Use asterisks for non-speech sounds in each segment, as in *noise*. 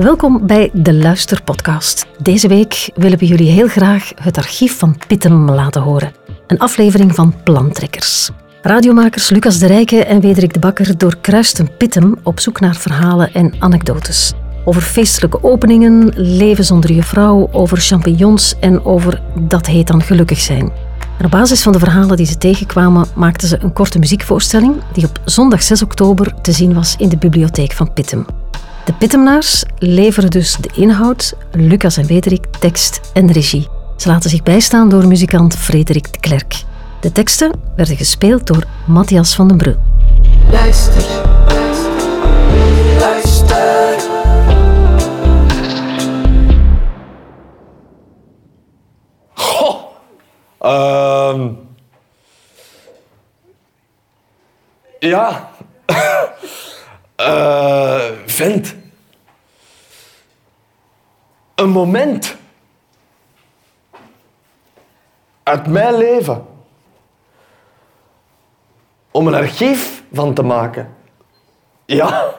Welkom bij de Luisterpodcast. Deze week willen we jullie heel graag het archief van Pittem laten horen. Een aflevering van Plantrekkers. Radiomakers Lucas de Rijke en Wederik de Bakker doorkruisten Pittem op zoek naar verhalen en anekdotes. Over feestelijke openingen, leven zonder je vrouw, over champignons en over dat heet dan gelukkig zijn. En op basis van de verhalen die ze tegenkwamen, maakten ze een korte muziekvoorstelling die op zondag 6 oktober te zien was in de bibliotheek van Pittem. De Pittemnaars leveren dus de inhoud, Lucas en Wederik tekst en regie. Ze laten zich bijstaan door muzikant Frederik de Klerk. De teksten werden gespeeld door Matthias van den Brul. Luister. Luister. Goh. Ehm. ja. *laughs* Eh, vent. Een moment. Uit mijn leven. Om een archief van te maken. Ja.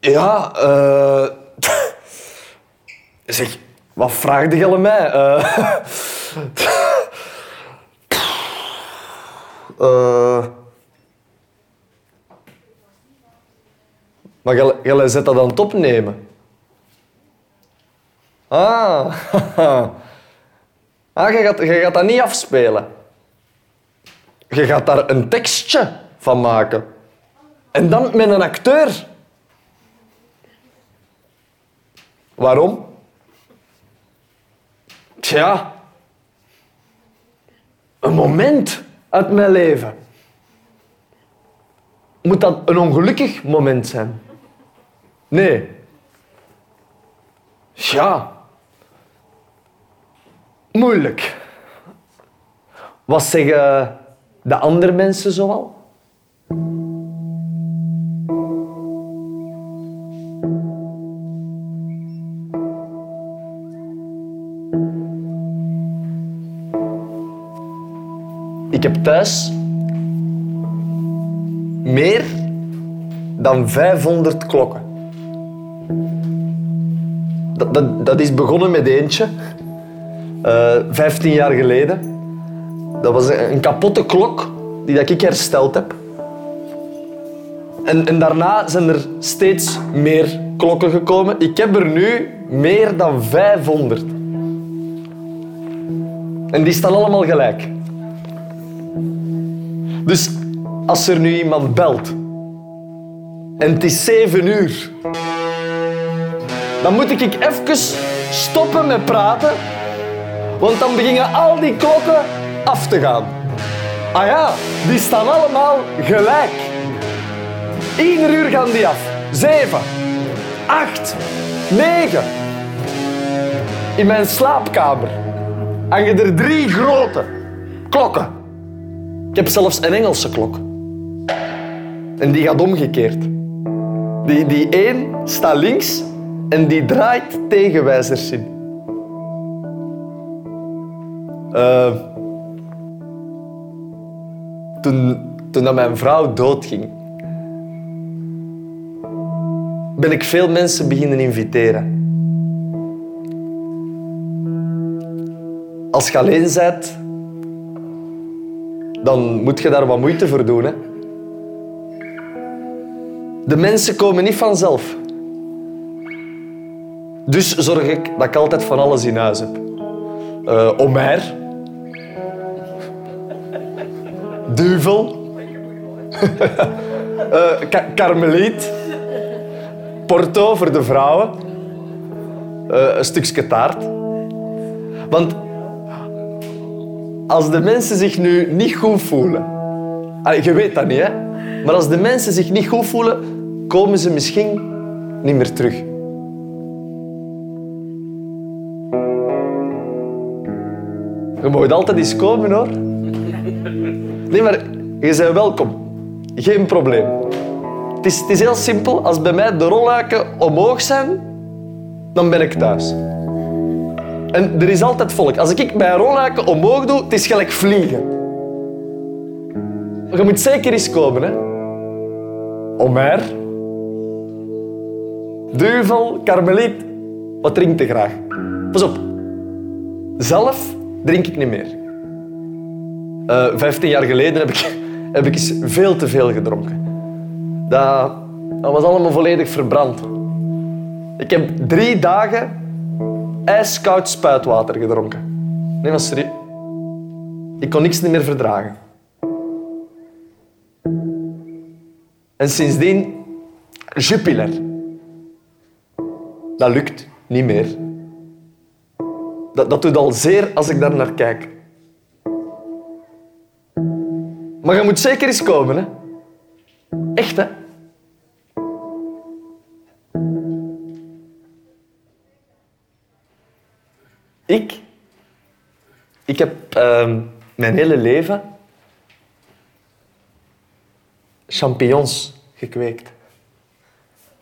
Ja, eh... *laughs* Zeg, wat vraagde je aan mij? Eh, *laughs* eh, Maar jij- zet dat aan het opnemen? Ah, *laughs* ah jij, gaat, jij gaat dat niet afspelen. Je gaat daar een tekstje van maken. En dan met een acteur. Waarom? Tja, een moment uit mijn leven. Moet dat een ongelukkig moment zijn? Nee. Ja. Moeilijk. Wat zeggen de andere mensen zoal? Ik heb thuis meer dan 500 klokken. Dat, dat, is begonnen met eentje, eh 15 jaar geleden. Dat was een, kapotte klok die dat ik hersteld heb. En, en daarna zijn er steeds meer klokken gekomen. Ik heb er nu meer dan 500. En die staan allemaal gelijk. Dus als er nu iemand belt en het is 7 uur, dan moet ik even stoppen met praten, want dan beginnen al die klokken af te gaan. Ah ja, die staan allemaal gelijk. Ieder uur gaan die af. 7, 8, 9. In mijn slaapkamer hangen er drie grote klokken. Ik heb zelfs een Engelse klok. En die gaat omgekeerd. Die, die één staat links en die draait tegenwijzers in. Eh, toen, toen dat mijn vrouw doodging, ben ik veel mensen beginnen inviteren. Als je alleen bent, dan moet je daar wat moeite voor doen. Hè? De mensen komen niet vanzelf. Dus zorg ik dat ik altijd van alles in huis heb. Eh Omer. Duvel. *laughs* Ka- Karmeliet. Porto voor de vrouwen. Eh, een stukje taart. Want als de mensen zich nu niet goed voelen... Je weet dat niet, hè? Maar als de mensen zich niet goed voelen, komen ze misschien niet meer terug. Je mag altijd eens komen, hoor. Nee, maar je bent welkom. Geen probleem. Het is, het is heel simpel. Als bij mij de rolluiken omhoog zijn, dan ben ik thuis. En er is altijd volk. Als ik mijn rolluiken omhoog doe, het is gelijk vliegen. Je moet zeker eens komen, hè. Omer. Duvel, karmeliet. Wat drinkt je graag? Pas op. Zelf drink ik niet meer. Eh, Vijftien jaar geleden heb ik, *laughs* heb ik eens veel te veel gedronken. Dat, dat was allemaal volledig verbrand. Ik heb drie dagen ijskoud spuitwater gedronken. Nee, maar serieus. Ik kon niks meer verdragen. En sindsdien Jupiler. Dat lukt niet meer. Dat, doet al zeer als ik daar naar kijk. Maar je moet zeker eens komen, hè? Echt, hè? Ik, ik heb ehm, mijn hele leven champignons gekweekt.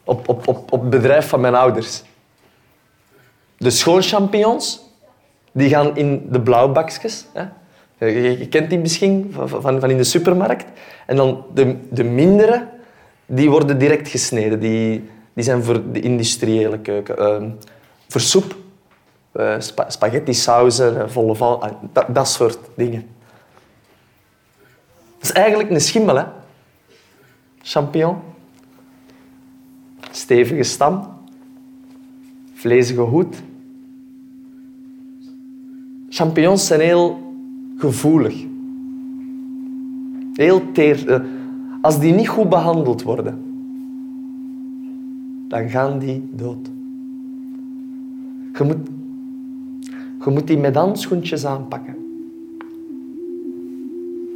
Op, op, op, op het bedrijf van mijn ouders. De schoon-champignons, die gaan in de blauwbakjes. Hè. Je, kent die misschien van, van, in de supermarkt. En dan de, de mindere, die worden direct gesneden. Die, die zijn voor de industriële keuken. Ehm, voor soep, uh, spa, spaghetti sauzen, eh, volle val, ah, dat, dat soort dingen. Dat is eigenlijk een schimmel, hè? Champignon. Stevige stam. Vlezige hoed. Champignons zijn heel gevoelig. Heel teer. Eh, Als die niet goed behandeld worden, dan gaan die dood. Je moet, je moet die met handschoentjes aanpakken.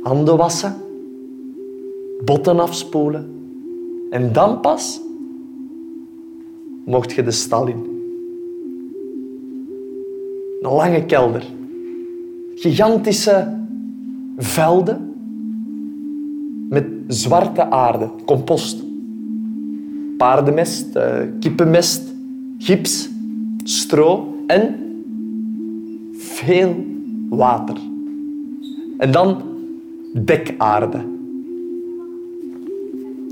Handen wassen, botten afspoelen. En dan pas mocht je de stal in. Een lange kelder. Gigantische velden met zwarte aarde, compost. Paardenmest, eh, kippenmest, gips, stro en veel water. En dan dekaarde.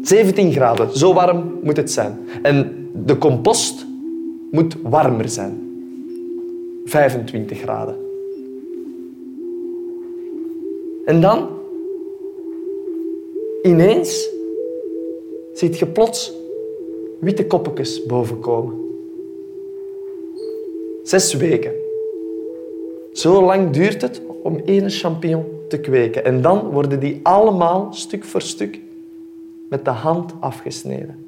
17 graden, zo warm moet het zijn. En de compost moet warmer zijn. 25 graden. En dan, ineens, ziet je plots witte koppetjes bovenkomen. Zes weken. Zo lang duurt het om één champignon te kweken. En dan worden die allemaal stuk voor stuk met de hand afgesneden.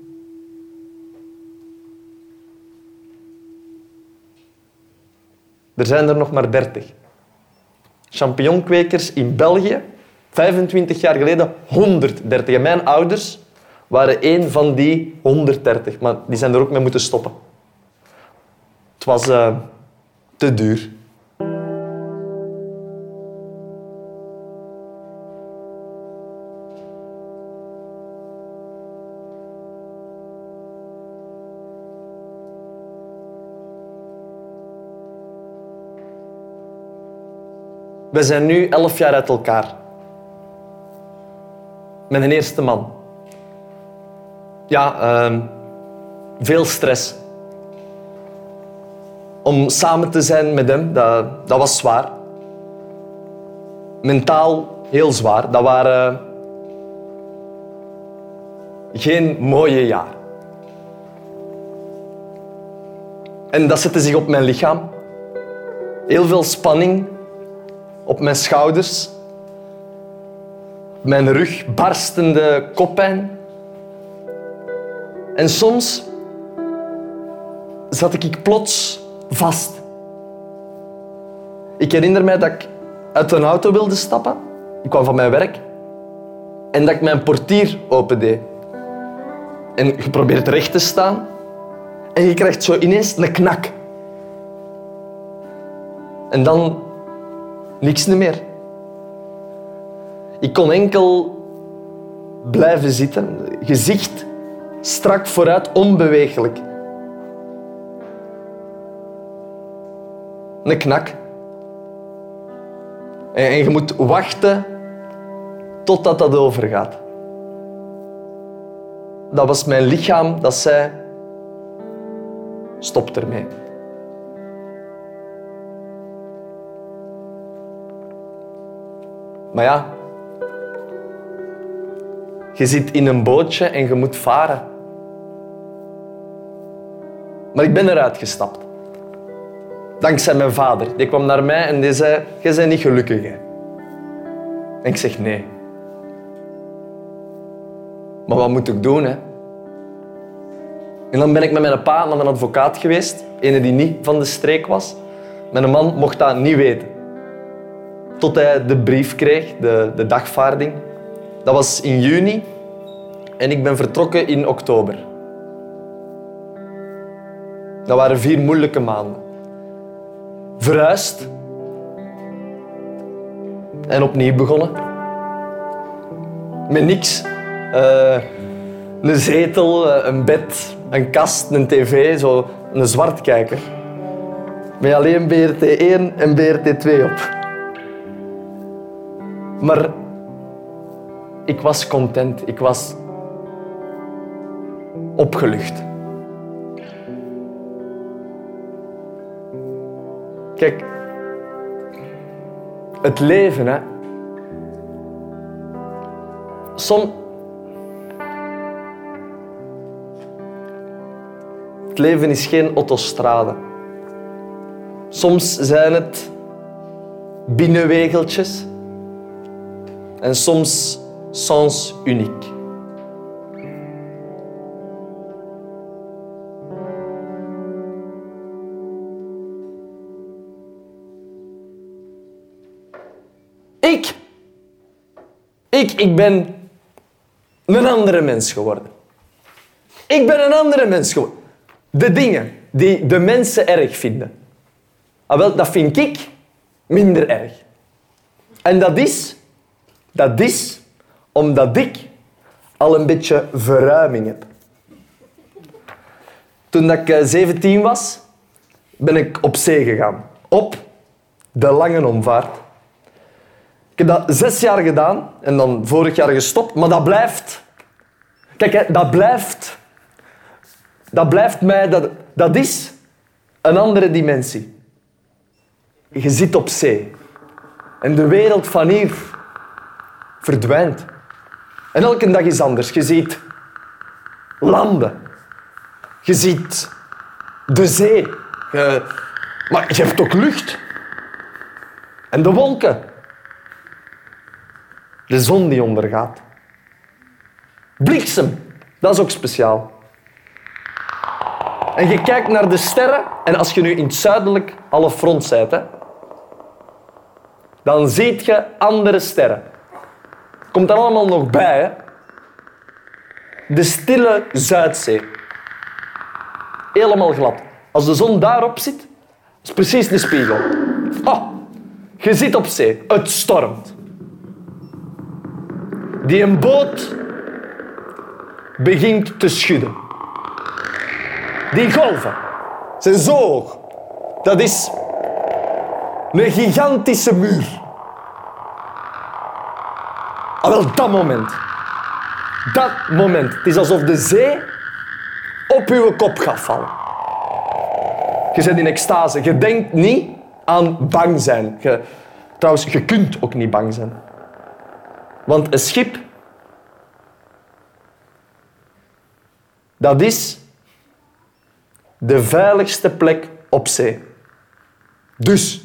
Er zijn er nog maar 30. Champignonkwekers in België, 25 jaar geleden 130. En mijn ouders waren één van die 130, maar die zijn er ook mee moeten stoppen. Het was uh, te duur. We zijn nu elf jaar uit elkaar. Met een eerste man. Ja, uh, veel stress. Om samen te zijn met hem, dat, dat was zwaar. Mentaal heel zwaar. Dat waren geen mooie jaren. En dat zette zich op mijn lichaam. Heel veel spanning, op mijn schouders, mijn rug, barstende koppijn. En soms zat ik plots vast. Ik herinner mij dat ik uit een auto wilde stappen. Ik kwam van mijn werk. En dat ik mijn portier opendeed. En je probeert recht te staan. En je krijgt zo ineens een knak. En dan Niks meer. Ik kon enkel blijven zitten, gezicht strak vooruit, onbeweeglijk. Een knak. En je moet wachten totdat dat overgaat. dat was mijn lichaam dat zei, stop ermee. Maar ja, je zit in een bootje en je moet varen. Maar ik ben eruit gestapt. Dankzij mijn vader. Die kwam naar mij en die zei, je bent niet gelukkig. En ik zeg nee. Maar wat moet ik doen? Hè? En dan ben ik met mijn pa naar een advocaat geweest. Een die niet van de streek was. Mijn man mocht dat niet weten. Tot hij de brief kreeg, de, de dagvaarding. Dat was in juni. En ik ben vertrokken in oktober. Dat waren vier moeilijke maanden. Verhuisd. En opnieuw begonnen. Met niks. Eh, een zetel, eh, een bed, een kast, een tv, zo een zwartkijker. Met alleen BRT 1 en BRT 2 op. Maar ik was content. Ik was opgelucht. Kijk, het leven, hè. Som... Het leven is geen autostrade. Soms zijn het binnenwegeltjes en soms sens uniek. Ik, ik, ik ben een andere mens geworden. Ik ben een andere mens geworden. De dingen die de mensen erg vinden, ah, wel, dat vind ik minder erg. En dat is, dat is omdat ik al een beetje verruiming heb. Toen ik eh, 17 was, ben ik op zee gegaan. Op de lange omvaart. Ik heb dat zes jaar gedaan en dan vorig jaar gestopt, maar dat blijft. Kijk, dat blijft. Dat blijft mij, dat, dat is een andere dimensie. Je zit op zee en de wereld van hier verdwijnt. En elke dag is anders. Je ziet landen. Je ziet de zee. Maar je hebt ook lucht. En de wolken. De zon die ondergaat. Bliksem, dat is ook speciaal. En je kijkt naar de sterren, en als je nu in het zuidelijk halfrond bent, hè, dan zie je andere sterren. Komt er allemaal nog bij, hè? De stille Zuidzee. Helemaal glad. Als de zon daarop zit, is precies de spiegel. Oh, je zit op zee, het stormt. Die een boot begint te schudden. Die golven zijn zo hoog. Dat is een gigantische muur. Ah, wel, dat moment. Dat moment. Het is alsof de zee op uw kop gaat vallen. Je bent in extase. Je denkt niet aan bang zijn. Trouwens, je kunt ook niet bang zijn. Want een schip, dat is de veiligste plek op zee. Dus,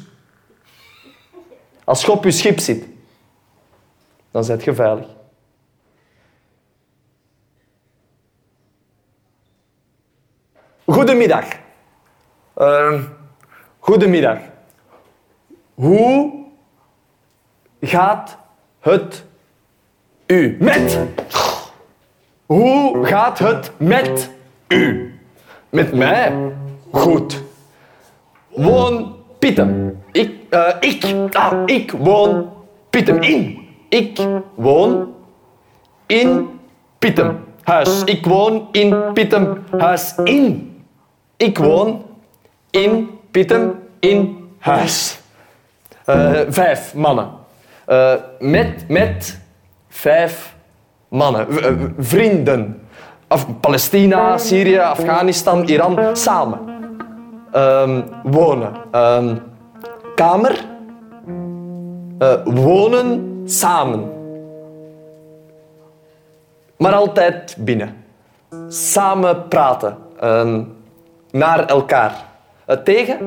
als je op je schip zit, dan zit je veilig. Goedemiddag. Uh, goedemiddag. Hoe gaat het u? Met. Hoe gaat het met u? Met mij? Goed. Woon Pietem. Ik, eh, ik, ah, ik woon Pietem in. Ik woon in Pietem. Huis. Ik woon in Pietem. Huis in. Ik woon in Pietem in huis. Eh, vijf mannen. Eh, met, met vijf mannen. Eh, vrienden. Of Palestina, Syrië, Afghanistan, Iran, samen. Ehm, wonen. Ehm, kamer. Wonen samen. Maar altijd binnen. Samen praten. Ehm, naar elkaar. Eh, tegen?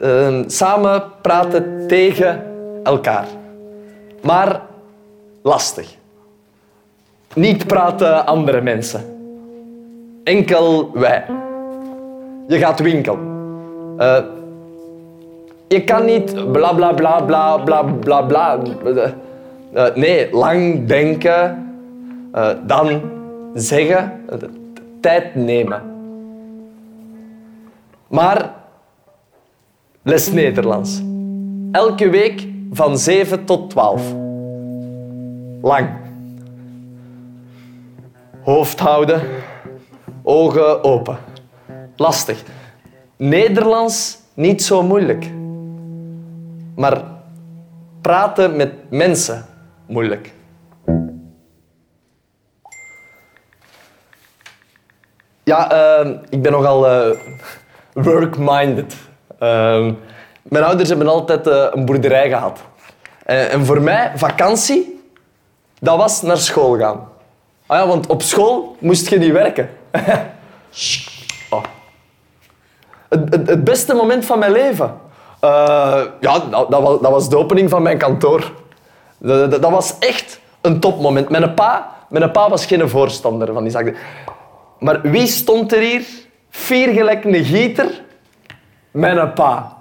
Ehm, samen praten tegen elkaar. Maar lastig. Niet praten andere mensen. Enkel wij. Je gaat winkelen. Eh, je kan niet bla bla bla bla bla bla bla. Eh, nee, lang denken, eh, dan zeggen, eh, tijd nemen. Maar les Nederlands. Elke week van 7 tot 12. Lang. Hoofd houden, ogen open. Lastig. Nederlands niet zo moeilijk. Maar praten met mensen moeilijk. Ja, ehm, ik ben nogal uh, *laughs* work-minded. Ehm, mijn ouders hebben altijd eh, een boerderij gehad. En, en voor mij, vakantie, dat was naar school gaan. Ah ja, want op school moest je niet werken. *laughs* oh. het, beste moment van mijn leven. Uh, ja, dat, dat, was, de opening van mijn kantoor. Dat, dat, was echt een topmoment. Mijn pa, mijn pa was geen voorstander van die zaak. Maar wie stond er hier? Vier gelijk een gieter. Mijn pa.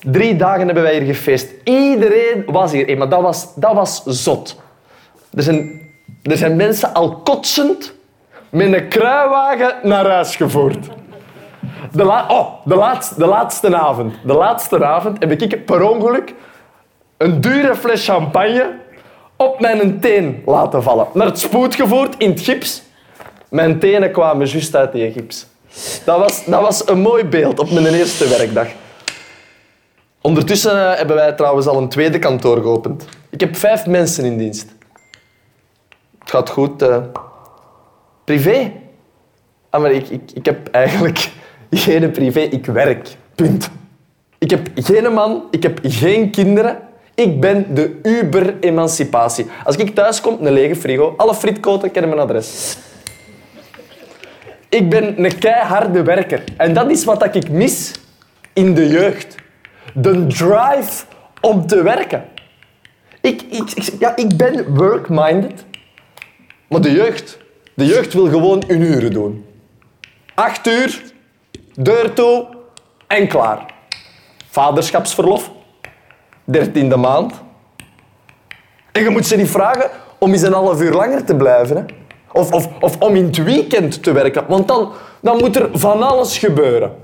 Drie dagen hebben wij hier gefeest. Iedereen was hier. Maar dat was, dat was zot. Er zijn, er zijn mensen al kotsend met een kruiwagen naar huis gevoerd. De, la oh, de, laatste, de laatste avond. De laatste avond heb ik per ongeluk een dure fles champagne op mijn teen laten vallen. Naar het spoed gevoerd in het gips. Mijn tenen kwamen juist uit die gips. Dat was, dat was een mooi beeld op mijn eerste werkdag. Ondertussen hebben wij trouwens al een tweede kantoor geopend. Ik heb vijf mensen in dienst. Het gaat goed. Uh, privé? Ah, maar ik, ik, ik heb eigenlijk geen privé. Ik werk. Punt. Ik heb geen man, ik heb geen kinderen. Ik ben de uber-emancipatie. Als ik thuis kom, een lege frigo, alle frietkoten kennen mijn adres. Ik ben een keiharde werker. En dat is wat ik mis in de jeugd. De drive om te werken. Ik, ik, ja, ik ben work-minded. Maar de jeugd, de jeugd wil gewoon hun uren doen. Acht uur, deur toe en klaar. Vaderschapsverlof, dertiende maand. En je moet ze niet vragen om eens een half uur langer te blijven. Hè? Of, of, of om in het weekend te werken. Want dan, dan moet er van alles gebeuren.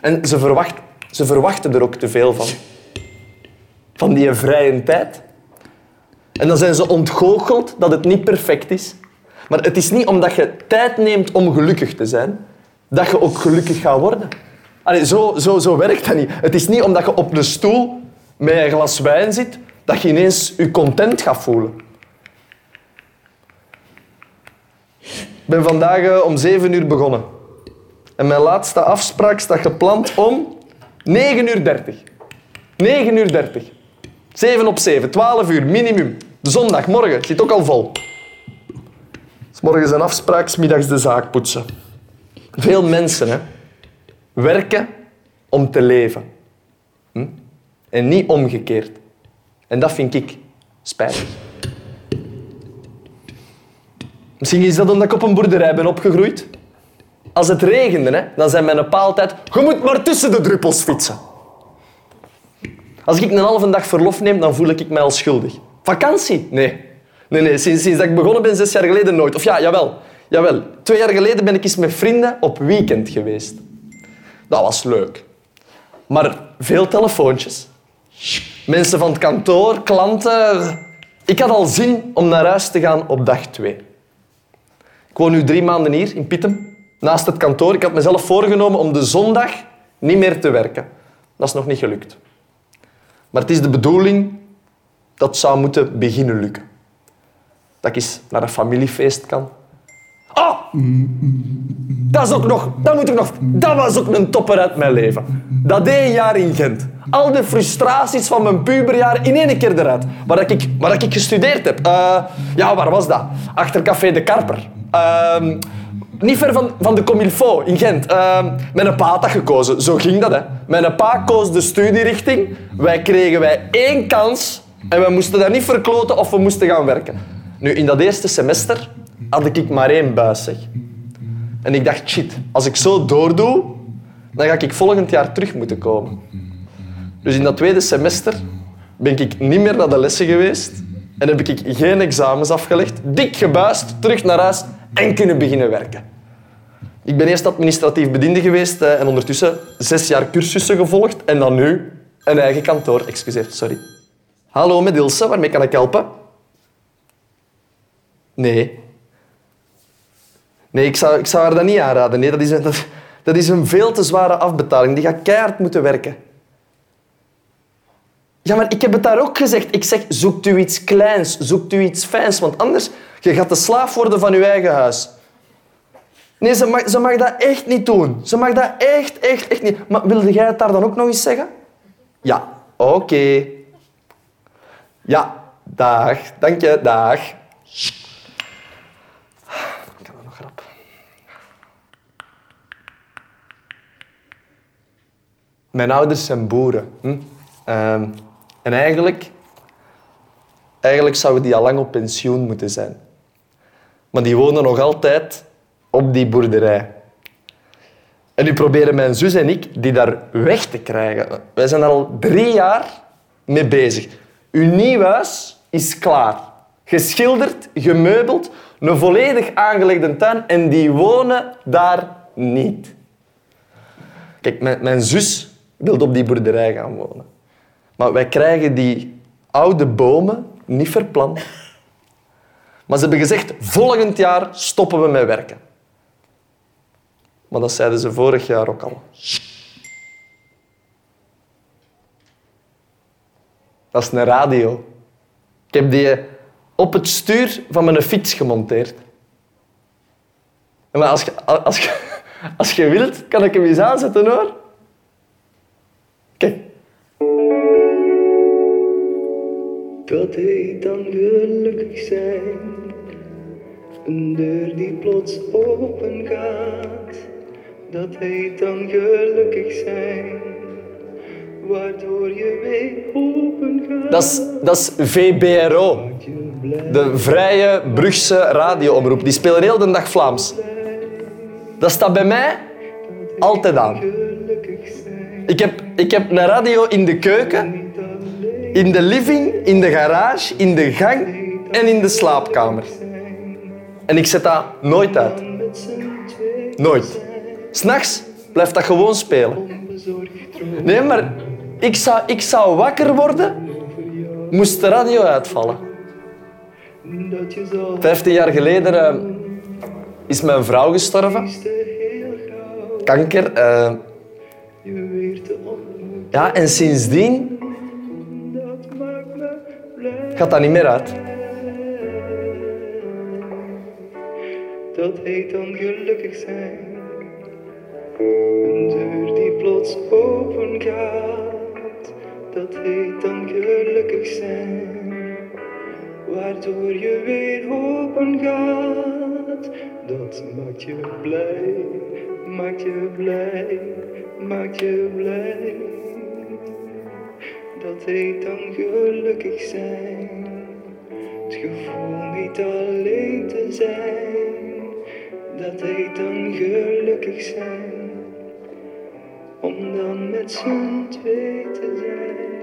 En ze, verwacht, ze verwachten er ook te veel van. Van die vrije tijd. En dan zijn ze ontgoocheld dat het niet perfect is. Maar het is niet omdat je tijd neemt om gelukkig te zijn, dat je ook gelukkig gaat worden. Allee, zo, zo, zo werkt dat niet. Het is niet omdat je op de stoel met een glas wijn zit, dat je ineens je content gaat voelen. Ik ben vandaag eh, om 7 uur begonnen. En mijn laatste afspraak staat gepland om 9 uur 30. 9 uur 30. 7 op 7, 12 uur minimum. De zondag, morgen, zit ook al vol. S morgens een afspraak, middags de zaak poetsen. Veel mensen hè, werken om te leven. Hm? En niet omgekeerd. En dat vind ik spijtig. Misschien is dat omdat ik op een boerderij ben opgegroeid. Als het regende, hè, dan zijn mijn pa altijd... Je moet maar tussen de druppels fietsen. Als ik een halve dag verlof neem, dan voel ik mij al schuldig. Vakantie? Nee. Nee, nee. Sinds, sinds dat ik begonnen ben, zes jaar geleden, nooit. Of ja, jawel. Jawel. Twee jaar geleden ben ik eens met vrienden op weekend geweest. Dat was leuk. Maar veel telefoontjes. Mensen van het kantoor, klanten. Ik had al zin om naar huis te gaan op dag twee. Ik woon nu drie maanden hier, in Pittem, naast het kantoor. Ik had mezelf voorgenomen om de zondag niet meer te werken. Dat is nog niet gelukt. Maar het is de bedoeling dat het zou moeten beginnen lukken. dat ik eens naar een familiefeest kan. Dat, is ook nog, dat moet ik nog... Dat was ook een topper uit mijn leven. Dat één jaar in Gent. Al de frustraties van mijn puberjaren in één keer eruit. Waar ik, waar ik gestudeerd heb. Eh, ja, waar was dat? Achter Café de Karper. Ehm, niet ver van, van de Comilfo in Gent. Uh, mijn pa had dat gekozen. Zo ging dat. Hè. Mijn pa koos de studierichting. Wij kregen wij één kans en we moesten dat niet verkloten of we moesten gaan werken. Nu, in dat eerste semester had ik maar één buis. En ik dacht, shit, als ik zo doordoe, dan ga ik volgend jaar terug moeten komen. Dus in dat tweede semester ben ik niet meer naar de lessen geweest en heb ik geen examens afgelegd, dik gebuist, terug naar huis en kunnen beginnen werken. Ik ben eerst administratief bediende geweest en ondertussen zes jaar cursussen gevolgd en dan nu een eigen kantoor. Excuseer, sorry. Hallo, met Ilse, waarmee kan ik helpen? Nee. Nee, ik zou, ik zou haar dat niet aanraden. Nee, dat, is een, dat, is een veel te zware afbetaling. Die gaat keihard moeten werken. Ja, maar ik heb het daar ook gezegd. Ik zeg, zoekt u iets kleins, zoekt u iets fijns, want anders je gaat de slaaf worden van uw eigen huis. Nee, ze mag, ze mag dat echt niet doen. Ze mag dat echt, echt, echt niet. Maar wilde jij het daar dan ook nog eens zeggen? Ja, oké. Ja, dag. Dank je, dag. Ik kan dat nog grap. Mijn ouders zijn boeren. Hm? Ehm, en eigenlijk, eigenlijk zouden die al lang op pensioen moeten zijn. Maar die wonen nog altijd op die boerderij. En nu proberen mijn zus en ik die daar weg te krijgen. Wij zijn er al drie jaar mee bezig. Uw nieuw huis is klaar. Geschilderd, gemeubeld, een volledig aangelegde tuin en die wonen daar niet. Kijk, mijn zus wil op die boerderij gaan wonen. Maar wij krijgen die oude bomen niet verplant. Maar ze hebben gezegd, volgend jaar stoppen we met werken. Maar dat zeiden ze vorig jaar ook al. Dat is een radio. Ik heb die op het stuur van mijn fiets gemonteerd. Maar als je, als je, als je wilt, kan ik hem eens aanzetten hoor. Dat heet dan gelukkig zijn. Een deur die plots open gaat. Dat heet dan gelukkig zijn. Waardoor je weer open gaat. Dat is, dat is VBRO. De Vrije Brugse radioomroep. Die spelen heel de dag Vlaams. Dat staat bij mij altijd aan. Ik heb, ik heb een radio in de keuken, in de living, in de garage, in de gang en in de slaapkamer. En ik zet dat nooit uit. Nooit. S'nachts blijft dat gewoon spelen. Nee, maar ik zou, ik zou wakker worden, moest de radio uitvallen. Vijftien jaar geleden eh, is mijn vrouw gestorven. Kanker. eh, Je weer te ontmoeten. ja, en sindsdien gaat dat niet meer uit. Dat heet dan gelukkig zijn. Een deur die plots open gaat. Dat heet dan gelukkig zijn. Waardoor je weer open gaat. Dat maakt je blij, maakt je blij, maakt je blij. Dat heet dan gelukkig zijn. Het gevoel niet alleen te zijn, dat heet dan gelukkig zijn. Om dan met z'n twee te zijn.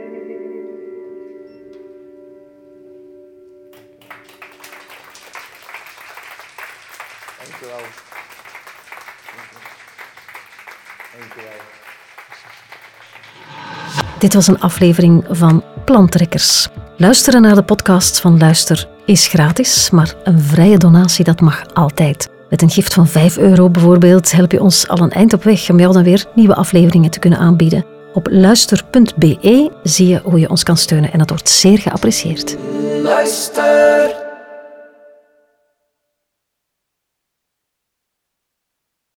Dit was een aflevering van Plantrekkers. Luisteren naar de podcast van Luister is gratis, maar een vrije donatie dat mag altijd. Met een gift van 5 euro bijvoorbeeld help je ons al een eind op weg om jou dan weer nieuwe afleveringen te kunnen aanbieden. Op luister.be zie je hoe je ons kan steunen en dat wordt zeer geapprecieerd. Luister.